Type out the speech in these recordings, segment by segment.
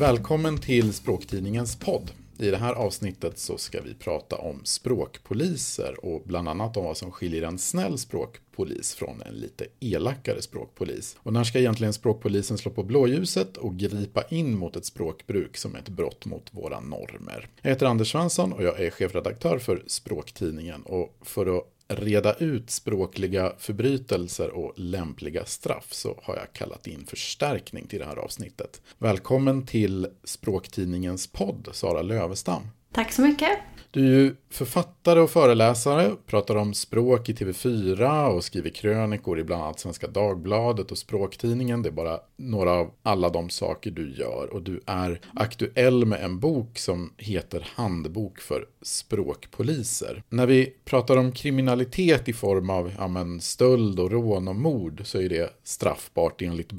Välkommen till Språktidningens podd. I det här avsnittet så ska vi prata om språkpoliser och bland annat om vad som skiljer en snäll språkpolis från en lite elakare språkpolis. Och när ska egentligen språkpolisen slå på blåljuset och gripa in mot ett språkbruk som är ett brott mot våra normer? Jag heter Anders Svensson och jag är chefredaktör för Språktidningen och för att reda ut språkliga förbrytelser och lämpliga straff så har jag kallat in förstärkning till det här avsnittet. Välkommen till Språktidningens podd, Sara Lövestam. Tack så mycket. Du är ju författare och föreläsare, pratar om språk i TV4 och skriver krönikor i bland annat Svenska Dagbladet och Språktidningen. Det är bara några av alla de saker du gör. Och du är aktuell med en bok som heter Handbok för språkpoliser. När vi pratar om kriminalitet i form av ja, men, stöld och rån och mord så är det straffbart enligt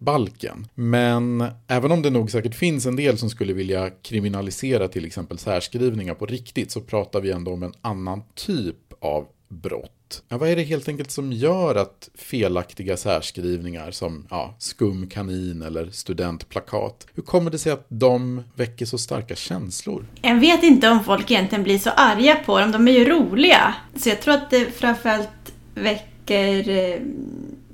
brottsbalken. Men även om det nog säkert finns en del som skulle vilja kriminalisera till exempel särskrivningar på riktigt så pratar vi ändå om en annan typ av brott. Ja, vad är det helt enkelt som gör att felaktiga särskrivningar som ja, skum kanin eller studentplakat, hur kommer det sig att de väcker så starka känslor? Jag vet inte om folk egentligen blir så arga på dem, de är ju roliga. Så jag tror att det framförallt väcker eh,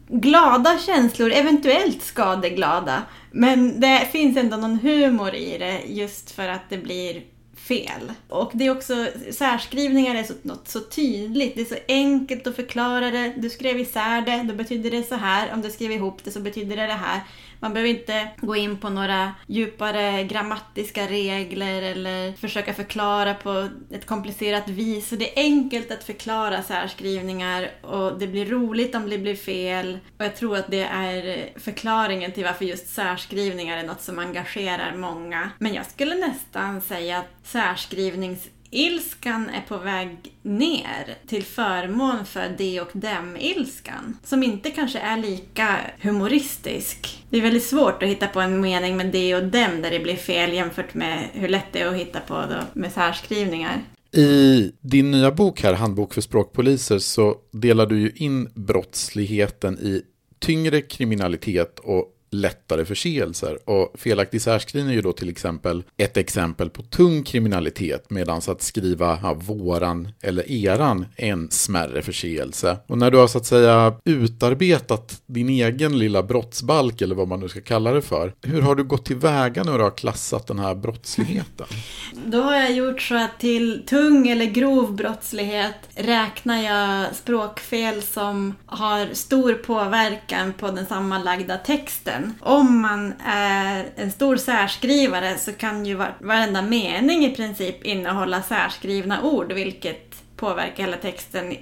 glada känslor, eventuellt skadeglada. Men det finns ändå någon humor i det just för att det blir fel. Och det är också, särskrivningar är så, något så tydligt, det är så enkelt att förklara det. Du skrev isär det, då betyder det så här. Om du skrev ihop det så betyder det det här. Man behöver inte gå in på några djupare grammatiska regler eller försöka förklara på ett komplicerat vis. Så det är enkelt att förklara särskrivningar och det blir roligt om det blir fel. Och jag tror att det är förklaringen till varför just särskrivningar är något som engagerar många. Men jag skulle nästan säga att särskrivnings ilskan är på väg ner till förmån för de och dem-ilskan. Som inte kanske är lika humoristisk. Det är väldigt svårt att hitta på en mening med de och dem där det blir fel jämfört med hur lätt det är att hitta på då med särskrivningar. I din nya bok här, Handbok för språkpoliser, så delar du ju in brottsligheten i tyngre kriminalitet och lättare förseelser. Och felaktig särskrivning är ju då till exempel ett exempel på tung kriminalitet medan att skriva ja, våran eller eran är en smärre förseelse. Och när du har så att säga utarbetat din egen lilla brottsbalk eller vad man nu ska kalla det för. Hur har du gått tillväga när du har klassat den här brottsligheten? Då har jag gjort så att till tung eller grov brottslighet räknar jag språkfel som har stor påverkan på den sammanlagda texten om man är en stor särskrivare så kan ju varenda mening i princip innehålla särskrivna ord, vilket påverkar hela texten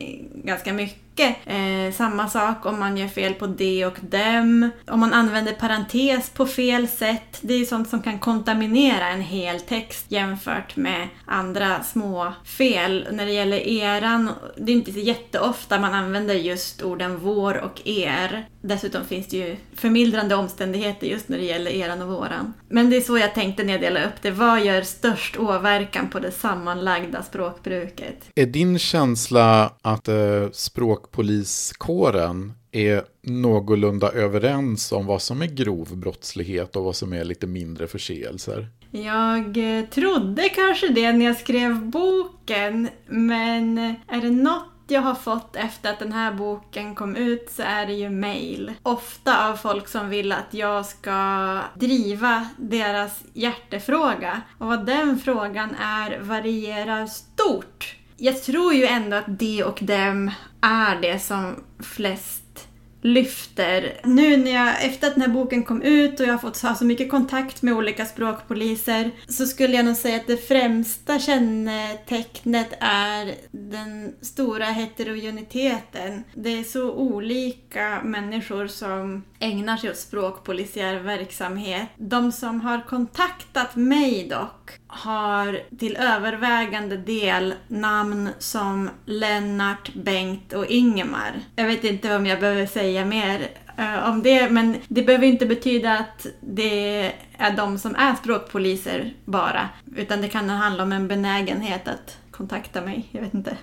ganska mycket mycket. Eh, samma sak om man gör fel på de och dem. Om man använder parentes på fel sätt. Det är sånt som kan kontaminera en hel text jämfört med andra små fel. När det gäller eran, det är inte så jätteofta man använder just orden vår och er. Dessutom finns det ju förmildrande omständigheter just när det gäller eran och våran. Men det är så jag tänkte när jag delade upp det. Vad gör störst åverkan på det sammanlagda språkbruket? Är din känsla att eh, språk poliskåren är någorlunda överens om vad som är grov brottslighet och vad som är lite mindre förseelser. Jag eh, trodde kanske det när jag skrev boken, men är det något jag har fått efter att den här boken kom ut så är det ju mail. Ofta av folk som vill att jag ska driva deras hjärtefråga. Och vad den frågan är varierar stort. Jag tror ju ändå att det och dem är det som flest lyfter. Nu när jag, efter att den här boken kom ut och jag har fått ha så mycket kontakt med olika språkpoliser så skulle jag nog säga att det främsta kännetecknet är den stora heterogeniteten. Det är så olika människor som ägnar sig åt språkpolisiär verksamhet. De som har kontaktat mig dock har till övervägande del namn som Lennart, Bengt och Ingemar. Jag vet inte om jag behöver säga mer uh, om det, men det behöver inte betyda att det är de som är språkpoliser bara, utan det kan handla om en benägenhet att kontakta mig. Jag vet inte.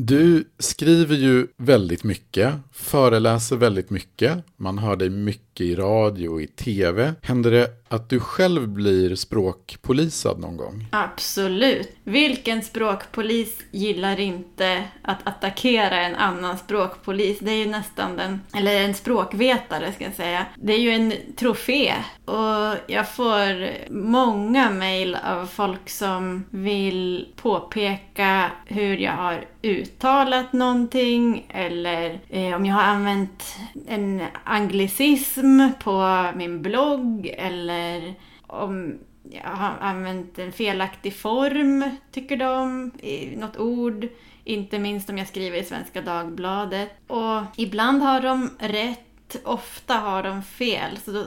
Du skriver ju väldigt mycket, föreläser väldigt mycket, man hör dig mycket i radio och i tv. Händer det att du själv blir språkpolisad någon gång? Absolut. Vilken språkpolis gillar inte att attackera en annan språkpolis? Det är ju nästan den, eller en språkvetare ska jag säga. Det är ju en trofé. Och jag får många mejl av folk som vill påpeka hur jag har uttalat någonting eller eh, om jag har använt en anglicism på min blogg eller om jag har använt en felaktig form, tycker de, i något ord. Inte minst om jag skriver i Svenska Dagbladet. Och ibland har de rätt ofta har de fel. Så då,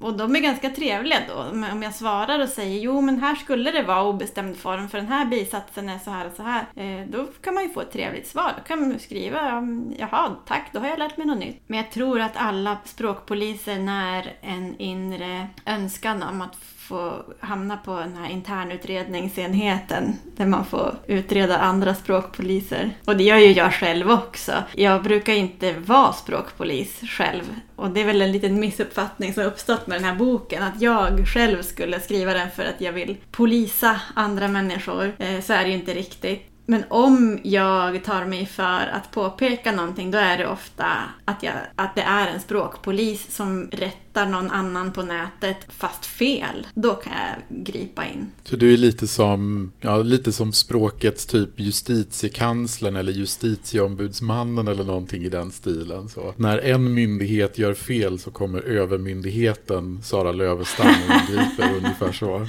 och de är ganska trevliga då. Om jag svarar och säger jo men här skulle det vara obestämd form för den här bisatsen är så här och så här. Eh, då kan man ju få ett trevligt svar. Då kan man skriva mm, jaha tack då har jag lärt mig något nytt. Men jag tror att alla språkpoliser när en inre önskan om att få hamna på den här internutredningsenheten där man får utreda andra språkpoliser. Och det gör ju jag själv också. Jag brukar inte vara språkpolis själv. Och det är väl en liten missuppfattning som uppstått med den här boken, att jag själv skulle skriva den för att jag vill polisa andra människor. Eh, så är det ju inte riktigt. Men om jag tar mig för att påpeka någonting då är det ofta att, jag, att det är en språkpolis som rättar någon annan på nätet fast fel. Då kan jag gripa in. Så du är lite som, ja, lite som språkets typ justitiekanslern eller justitieombudsmannen eller någonting i den stilen. Så när en myndighet gör fel så kommer övermyndigheten Sara Lövestam och griper ungefär så.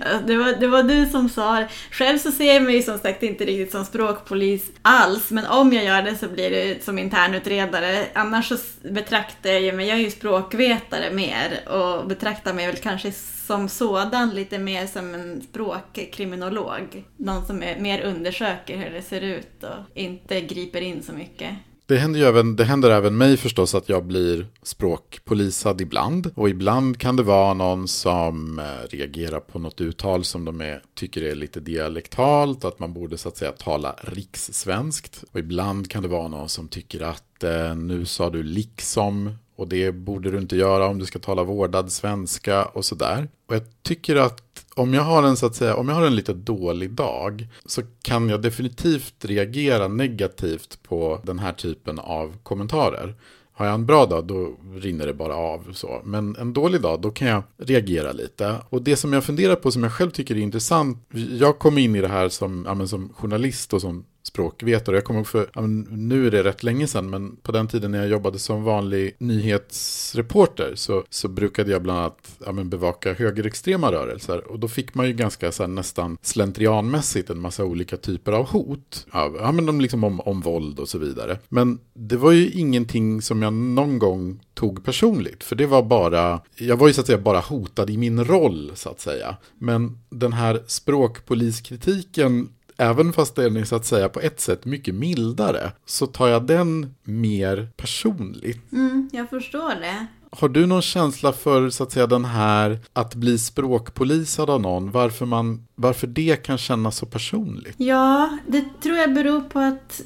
Alltså, det var, det var du som sa det. Själv så ser jag mig som sagt inte riktigt som språkpolis alls, men om jag gör det så blir det som internutredare. Annars så betraktar jag mig, jag är ju språkvetare mer och betraktar mig väl kanske som sådan lite mer som en språkkriminolog. Någon som är, mer undersöker hur det ser ut och inte griper in så mycket. Det händer, ju även, det händer även mig förstås att jag blir språkpolisad ibland. Och ibland kan det vara någon som eh, reagerar på något uttal som de är, tycker är lite dialektalt, att man borde så att säga tala rikssvenskt. Och ibland kan det vara någon som tycker att eh, nu sa du liksom och det borde du inte göra om du ska tala vårdad svenska och sådär. Och jag tycker att om jag har en så att säga, om jag har en lite dålig dag så kan jag definitivt reagera negativt på den här typen av kommentarer. Har jag en bra dag då rinner det bara av så. Men en dålig dag då kan jag reagera lite. Och det som jag funderar på som jag själv tycker är intressant. Jag kom in i det här som, ja, som journalist och som språkvetare. Jag kommer ihåg för, ja, nu är det rätt länge sedan, men på den tiden när jag jobbade som vanlig nyhetsreporter så, så brukade jag bland annat ja, bevaka högerextrema rörelser. Och då fick man ju ganska så här, nästan slentrianmässigt en massa olika typer av hot. Ja, ja men de liksom om, om våld och så vidare. Men det var ju ingenting som jag någon gång tog personligt. För det var bara, jag var ju så att säga bara hotad i min roll så att säga. Men den här språkpoliskritiken även fast den är så att säga på ett sätt mycket mildare, så tar jag den mer personligt. Mm, jag förstår det. Har du någon känsla för så att säga den här att bli språkpolisad av någon, varför, man, varför det kan kännas så personligt? Ja, det tror jag beror på att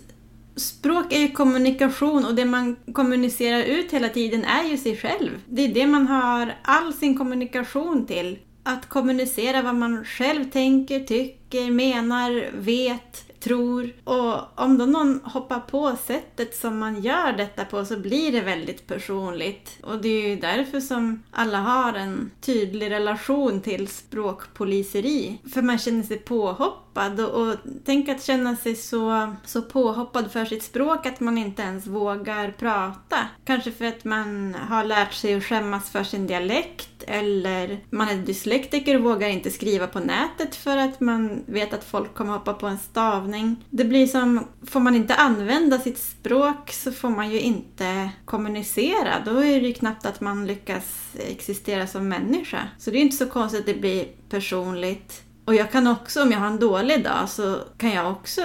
Språk är ju kommunikation och det man kommunicerar ut hela tiden är ju sig själv. Det är det man har all sin kommunikation till att kommunicera vad man själv tänker, tycker, menar, vet, tror. Och om då någon hoppar på sättet som man gör detta på så blir det väldigt personligt. Och det är ju därför som alla har en tydlig relation till språkpoliseri. För man känner sig påhoppad och, och tänk att känna sig så, så påhoppad för sitt språk att man inte ens vågar prata. Kanske för att man har lärt sig att skämmas för sin dialekt eller man är dyslektiker och vågar inte skriva på nätet för att man vet att folk kommer hoppa på en stavning. Det blir som, får man inte använda sitt språk så får man ju inte kommunicera. Då är det ju knappt att man lyckas existera som människa. Så det är inte så konstigt att det blir personligt. Och jag kan också, om jag har en dålig dag, så kan jag också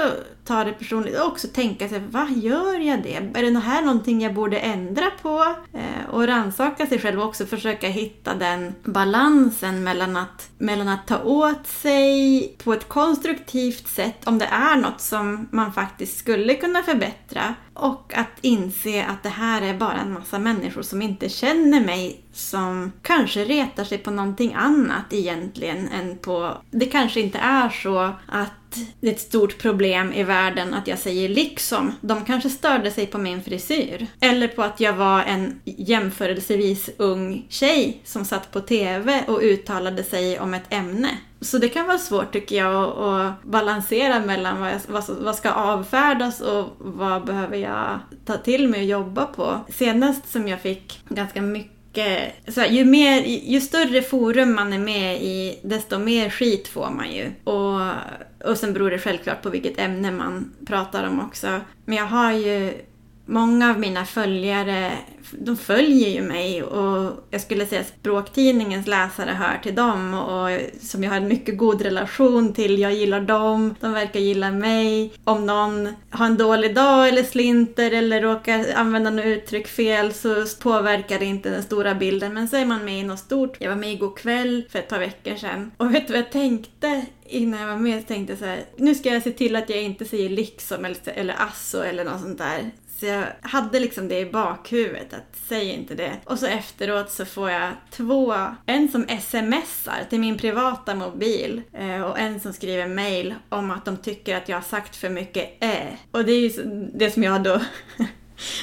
ta det personligt och också tänka sig, vad gör jag det? Är det här någonting jag borde ändra på? Eh, och rannsaka sig själv och också försöka hitta den balansen mellan att, mellan att ta åt sig på ett konstruktivt sätt om det är något som man faktiskt skulle kunna förbättra och att inse att det här är bara en massa människor som inte känner mig som kanske retar sig på någonting annat egentligen än på... Det kanske inte är så att det är ett stort problem i världen att jag säger liksom. De kanske störde sig på min frisyr. Eller på att jag var en jämförelsevis ung tjej som satt på TV och uttalade sig om ett ämne. Så det kan vara svårt tycker jag att balansera mellan vad, jag, vad, vad ska avfärdas och vad behöver jag ta till mig och jobba på. Senast som jag fick ganska mycket så här, ju, mer, ju större forum man är med i, desto mer skit får man ju. Och, och sen beror det självklart på vilket ämne man pratar om också. Men jag har ju många av mina följare de följer ju mig och jag skulle säga språktidningens läsare hör till dem och som jag har en mycket god relation till. Jag gillar dem, de verkar gilla mig. Om någon har en dålig dag eller slinter eller råkar använda något uttryck fel så påverkar det inte den stora bilden. Men så är man med i något stort. Jag var med igår kväll för ett par veckor sedan och vet du vad jag tänkte innan jag var med? Jag tänkte så här, nu ska jag se till att jag inte säger liksom eller, eller asso eller något sånt där. Så jag hade liksom det i bakhuvudet att säg inte det. Och så efteråt så får jag två, en som smsar till min privata mobil eh, och en som skriver mail om att de tycker att jag har sagt för mycket äh. Och det är ju det som jag då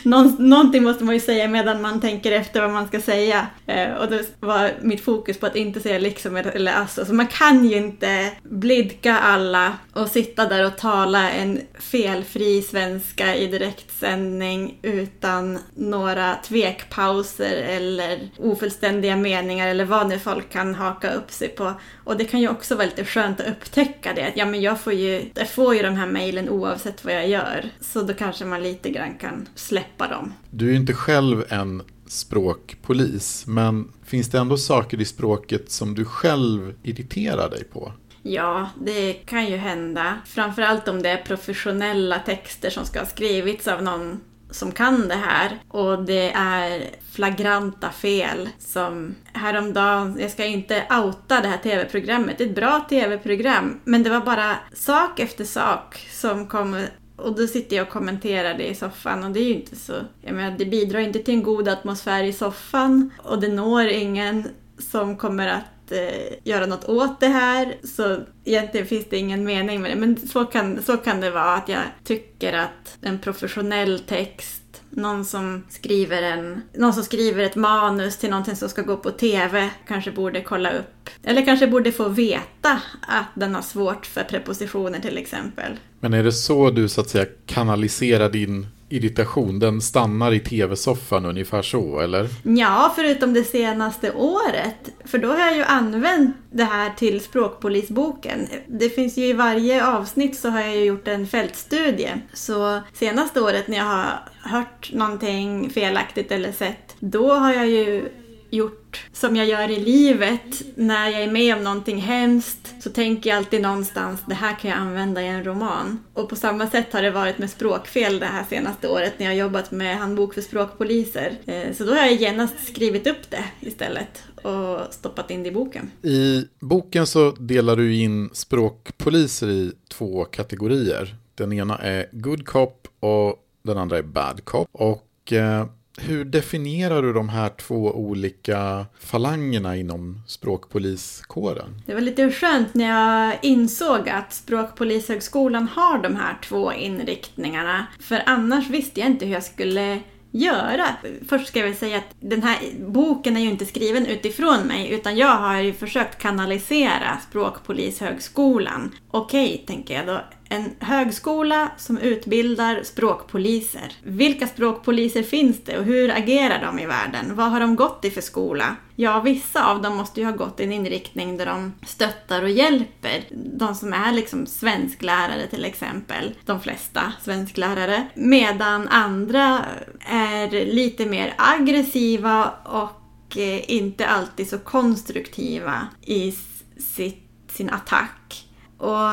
någon, någonting måste man ju säga medan man tänker efter vad man ska säga. Eh, och då var mitt fokus på att inte säga liksom eller alltså. Så man kan ju inte blidka alla och sitta där och tala en felfri svenska i direktsändning utan några tvekpauser eller ofullständiga meningar eller vad nu folk kan haka upp sig på. Och det kan ju också vara lite skönt att upptäcka det. Att ja, men jag får ju, jag får ju de här mejlen oavsett vad jag gör. Så då kanske man lite grann kan släppa dem. Du är ju inte själv en språkpolis, men finns det ändå saker i språket som du själv irriterar dig på? Ja, det kan ju hända. Framförallt om det är professionella texter som ska ha skrivits av någon som kan det här. Och det är flagranta fel som häromdagen, jag ska inte outa det här tv-programmet, det är ett bra tv-program men det var bara sak efter sak som kom och då sitter jag och kommenterar det i soffan och det är ju inte så... Jag menar, det bidrar inte till en god atmosfär i soffan och det når ingen som kommer att eh, göra något åt det här. Så egentligen finns det ingen mening med det. Men så kan, så kan det vara att jag tycker att en professionell text någon som skriver en, någon som skriver ett manus till någonting som ska gå på TV kanske borde kolla upp. Eller kanske borde få veta att den har svårt för prepositioner till exempel. Men är det så du så att säga kanaliserar din irritation, den stannar i tv-soffan ungefär så, eller? Ja, förutom det senaste året. För då har jag ju använt det här till Språkpolisboken. Det finns ju i varje avsnitt så har jag ju gjort en fältstudie. Så senaste året när jag har hört någonting felaktigt eller sett, då har jag ju gjort som jag gör i livet. När jag är med om någonting hemskt så tänker jag alltid någonstans det här kan jag använda i en roman. Och på samma sätt har det varit med språkfel det här senaste året när jag jobbat med handbok för språkpoliser. Eh, så då har jag genast skrivit upp det istället och stoppat in det i boken. I boken så delar du in språkpoliser i två kategorier. Den ena är good cop och den andra är bad cop. Och eh, hur definierar du de här två olika falangerna inom språkpoliskåren? Det var lite skönt när jag insåg att Språkpolishögskolan har de här två inriktningarna. För annars visste jag inte hur jag skulle göra. Först ska jag väl säga att den här boken är ju inte skriven utifrån mig utan jag har ju försökt kanalisera Språkpolishögskolan. Okej, tänker jag då en högskola som utbildar språkpoliser. Vilka språkpoliser finns det och hur agerar de i världen? Vad har de gått i för skola? Ja, vissa av dem måste ju ha gått i en inriktning där de stöttar och hjälper. De som är liksom svensklärare till exempel, de flesta svensklärare. Medan andra är lite mer aggressiva och eh, inte alltid så konstruktiva i sitt sin attack. Och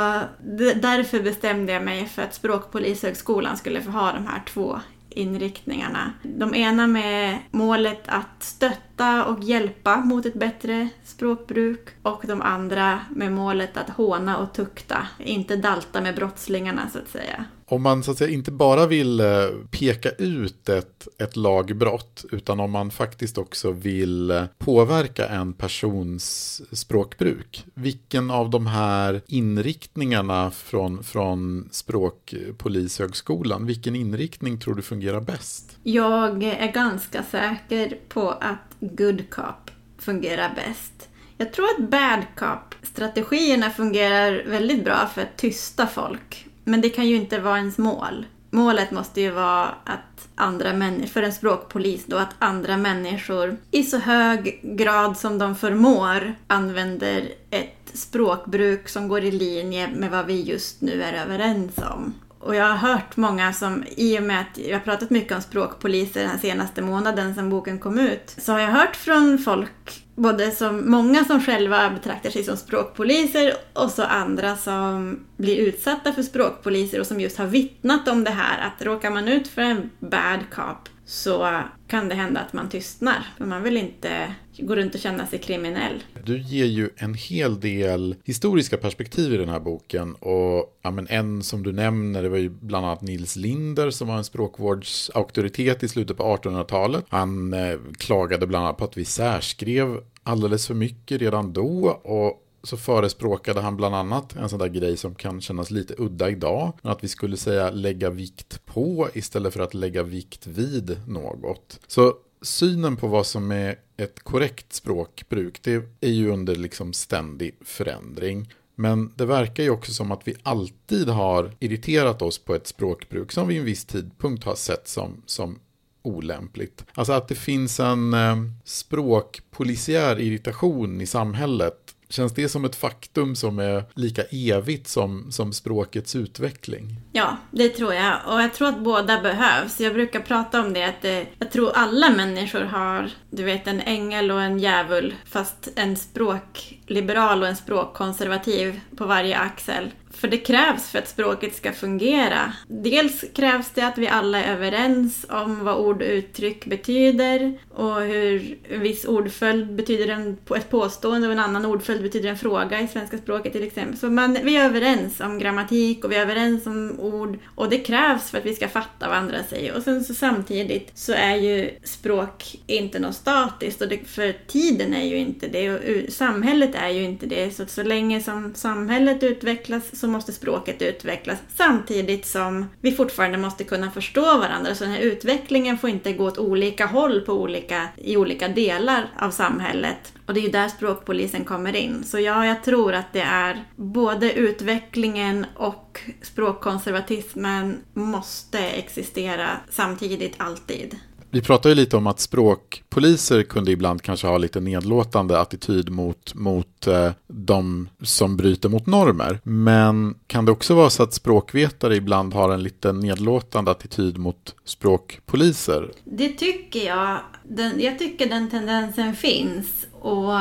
därför bestämde jag mig för att Språkpolishögskolan skulle få ha de här två inriktningarna. De ena med målet att stötta och hjälpa mot ett bättre språkbruk och de andra med målet att håna och tukta, inte dalta med brottslingarna så att säga om man så att säga inte bara vill eh, peka ut ett, ett lagbrott utan om man faktiskt också vill eh, påverka en persons språkbruk. Vilken av de här inriktningarna från, från Språkpolishögskolan, vilken inriktning tror du fungerar bäst? Jag är ganska säker på att good cop fungerar bäst. Jag tror att bad cop-strategierna fungerar väldigt bra för att tysta folk men det kan ju inte vara ens mål. Målet måste ju vara att andra människor, för en språkpolis då, att andra människor i så hög grad som de förmår använder ett språkbruk som går i linje med vad vi just nu är överens om. Och jag har hört många som, i och med att jag har pratat mycket om språkpoliser den senaste månaden sedan boken kom ut, så har jag hört från folk både som många som själva betraktar sig som språkpoliser och så andra som blir utsatta för språkpoliser och som just har vittnat om det här att råkar man ut för en bad cop så kan det hända att man tystnar. För man vill inte gå runt och känna sig kriminell. Du ger ju en hel del historiska perspektiv i den här boken. Och ja, men en som du nämner, det var ju bland annat Nils Linder som var en språkvårdsauktoritet i slutet på 1800-talet. Han eh, klagade bland annat på att vi särskrev alldeles för mycket redan då. Och så förespråkade han bland annat en sån där grej som kan kännas lite udda idag. Att vi skulle säga lägga vikt på istället för att lägga vikt vid något. Så synen på vad som är ett korrekt språkbruk, det är ju under liksom ständig förändring. Men det verkar ju också som att vi alltid har irriterat oss på ett språkbruk som vid en viss tidpunkt har sett som, som olämpligt. Alltså att det finns en eh, språkpolisiär irritation i samhället Känns det som ett faktum som är lika evigt som, som språkets utveckling? Ja, det tror jag. Och jag tror att båda behövs. Jag brukar prata om det, att det, jag tror alla människor har, du vet, en ängel och en djävul, fast en språk språkliberal och en språkkonservativ på varje axel. För det krävs för att språket ska fungera. Dels krävs det att vi alla är överens om vad ord och uttryck betyder och hur en viss ordföljd betyder en, ett påstående och en annan ordföljd betyder en fråga i svenska språket till exempel. Så man, vi är överens om grammatik och vi är överens om ord och det krävs för att vi ska fatta vad andra säger. Och sen så samtidigt så är ju språk inte något statiskt och det, för tiden är ju inte det och samhället är ju inte det. Så så länge som samhället utvecklas så måste språket utvecklas samtidigt som vi fortfarande måste kunna förstå varandra. Så den här utvecklingen får inte gå åt olika håll på olika, i olika delar av samhället. Och det är ju där språkpolisen kommer in. Så ja, jag tror att det är både utvecklingen och språkkonservatismen måste existera samtidigt alltid. Vi pratade ju lite om att språkpoliser kunde ibland kanske ha lite nedlåtande attityd mot, mot eh, de som bryter mot normer. Men kan det också vara så att språkvetare ibland har en lite nedlåtande attityd mot språkpoliser? Det tycker jag. Den, jag tycker den tendensen finns. Och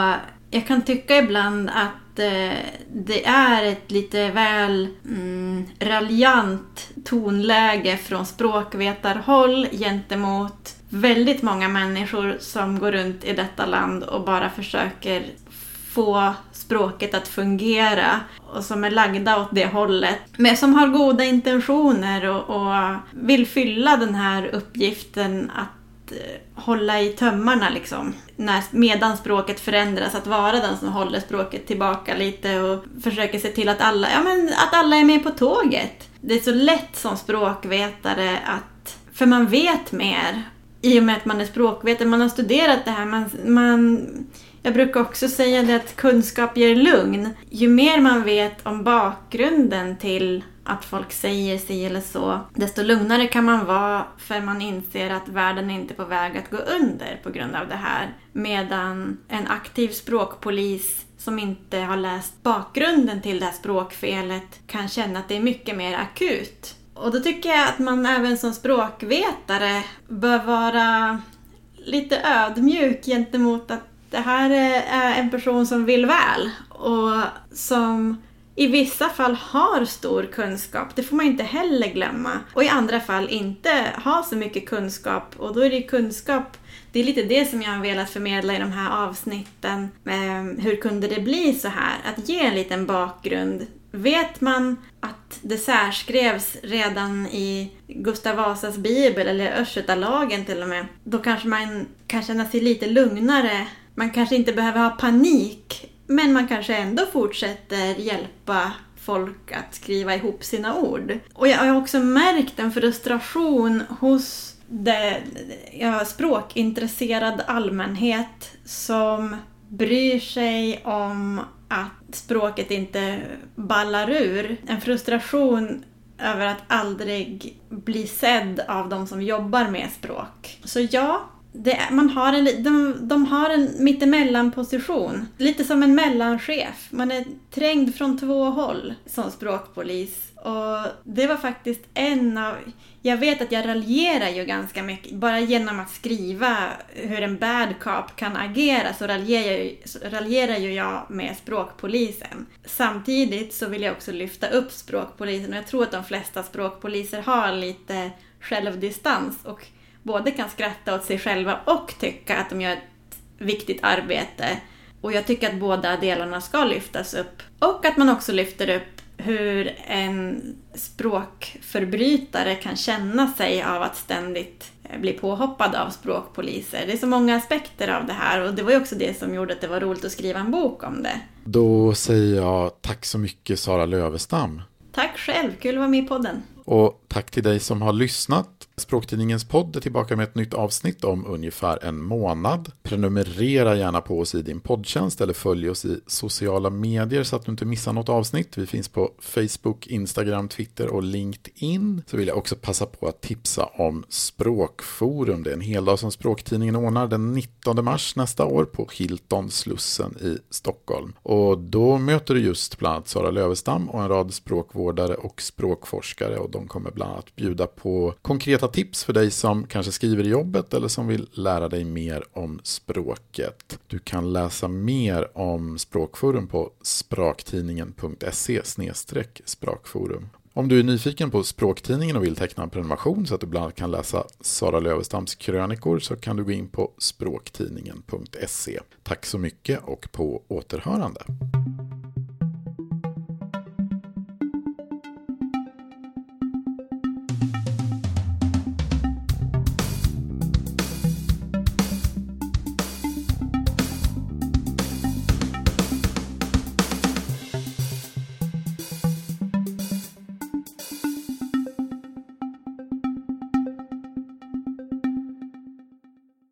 jag kan tycka ibland att Eh, det är ett lite väl mm, raljant tonläge från språkvetarhåll gentemot väldigt många människor som går runt i detta land och bara försöker få språket att fungera och som är lagda åt det hållet. Men som har goda intentioner och, och vill fylla den här uppgiften att Eh, hålla i tömmarna liksom. När, medan språket förändras, att vara den som håller språket tillbaka lite och försöker se till att alla, ja, men att alla är med på tåget. Det är så lätt som språkvetare att, för man vet mer i och med att man är språkvetare, man har studerat det här. Man, man, jag brukar också säga det att kunskap ger lugn. Ju mer man vet om bakgrunden till att folk säger sig eller så, desto lugnare kan man vara för man inser att världen inte är på väg att gå under på grund av det här. Medan en aktiv språkpolis som inte har läst bakgrunden till det här språkfelet kan känna att det är mycket mer akut. Och då tycker jag att man även som språkvetare bör vara lite ödmjuk gentemot att det här är en person som vill väl och som i vissa fall har stor kunskap, det får man inte heller glömma. Och i andra fall inte har så mycket kunskap och då är det ju kunskap det är lite det som jag har velat förmedla i de här avsnitten. Hur kunde det bli så här? Att ge en liten bakgrund. Vet man att det särskrevs redan i Gustav Vasas bibel, eller Östgötalagen till och med, då kanske man kan känna sig lite lugnare. Man kanske inte behöver ha panik, men man kanske ändå fortsätter hjälpa folk att skriva ihop sina ord. Och jag har också märkt en frustration hos det, ja, språkintresserad allmänhet som bryr sig om att språket inte ballar ur. En frustration över att aldrig bli sedd av de som jobbar med språk. Så ja, det, man har en, de, de har en mittemellan-position. Lite som en mellanchef. Man är trängd från två håll som språkpolis. Och det var faktiskt en av... Jag vet att jag raljerar ju ganska mycket. Bara genom att skriva hur en bad cop kan agera så raljerar, raljerar ju jag med språkpolisen. Samtidigt så vill jag också lyfta upp språkpolisen och jag tror att de flesta språkpoliser har lite självdistans och både kan skratta åt sig själva och tycka att de gör ett viktigt arbete. Och jag tycker att båda delarna ska lyftas upp. Och att man också lyfter upp hur en språkförbrytare kan känna sig av att ständigt eh, bli påhoppad av språkpoliser. Det är så många aspekter av det här och det var ju också det som gjorde att det var roligt att skriva en bok om det. Då säger jag tack så mycket Sara Lövestam. Tack själv, kul att vara med i podden. Och tack till dig som har lyssnat. Språktidningens podd är tillbaka med ett nytt avsnitt om ungefär en månad. Prenumerera gärna på oss i din poddtjänst eller följ oss i sociala medier så att du inte missar något avsnitt. Vi finns på Facebook, Instagram, Twitter och LinkedIn. Så vill jag också passa på att tipsa om Språkforum. Det är en heldag som Språktidningen ordnar den 19 mars nästa år på Hilton Slussen i Stockholm. Och då möter du just bland annat Sara Lövestam och en rad språkvårdare och språkforskare och de kommer bland annat bjuda på konkreta tips för dig som kanske skriver i jobbet eller som vill lära dig mer om språket. Du kan läsa mer om Språkforum på spraktidningen.se språkforum. Om du är nyfiken på Språktidningen och vill teckna en prenumeration så att du bland annat kan läsa Sara Lövestams krönikor så kan du gå in på språktidningen.se. Tack så mycket och på återhörande.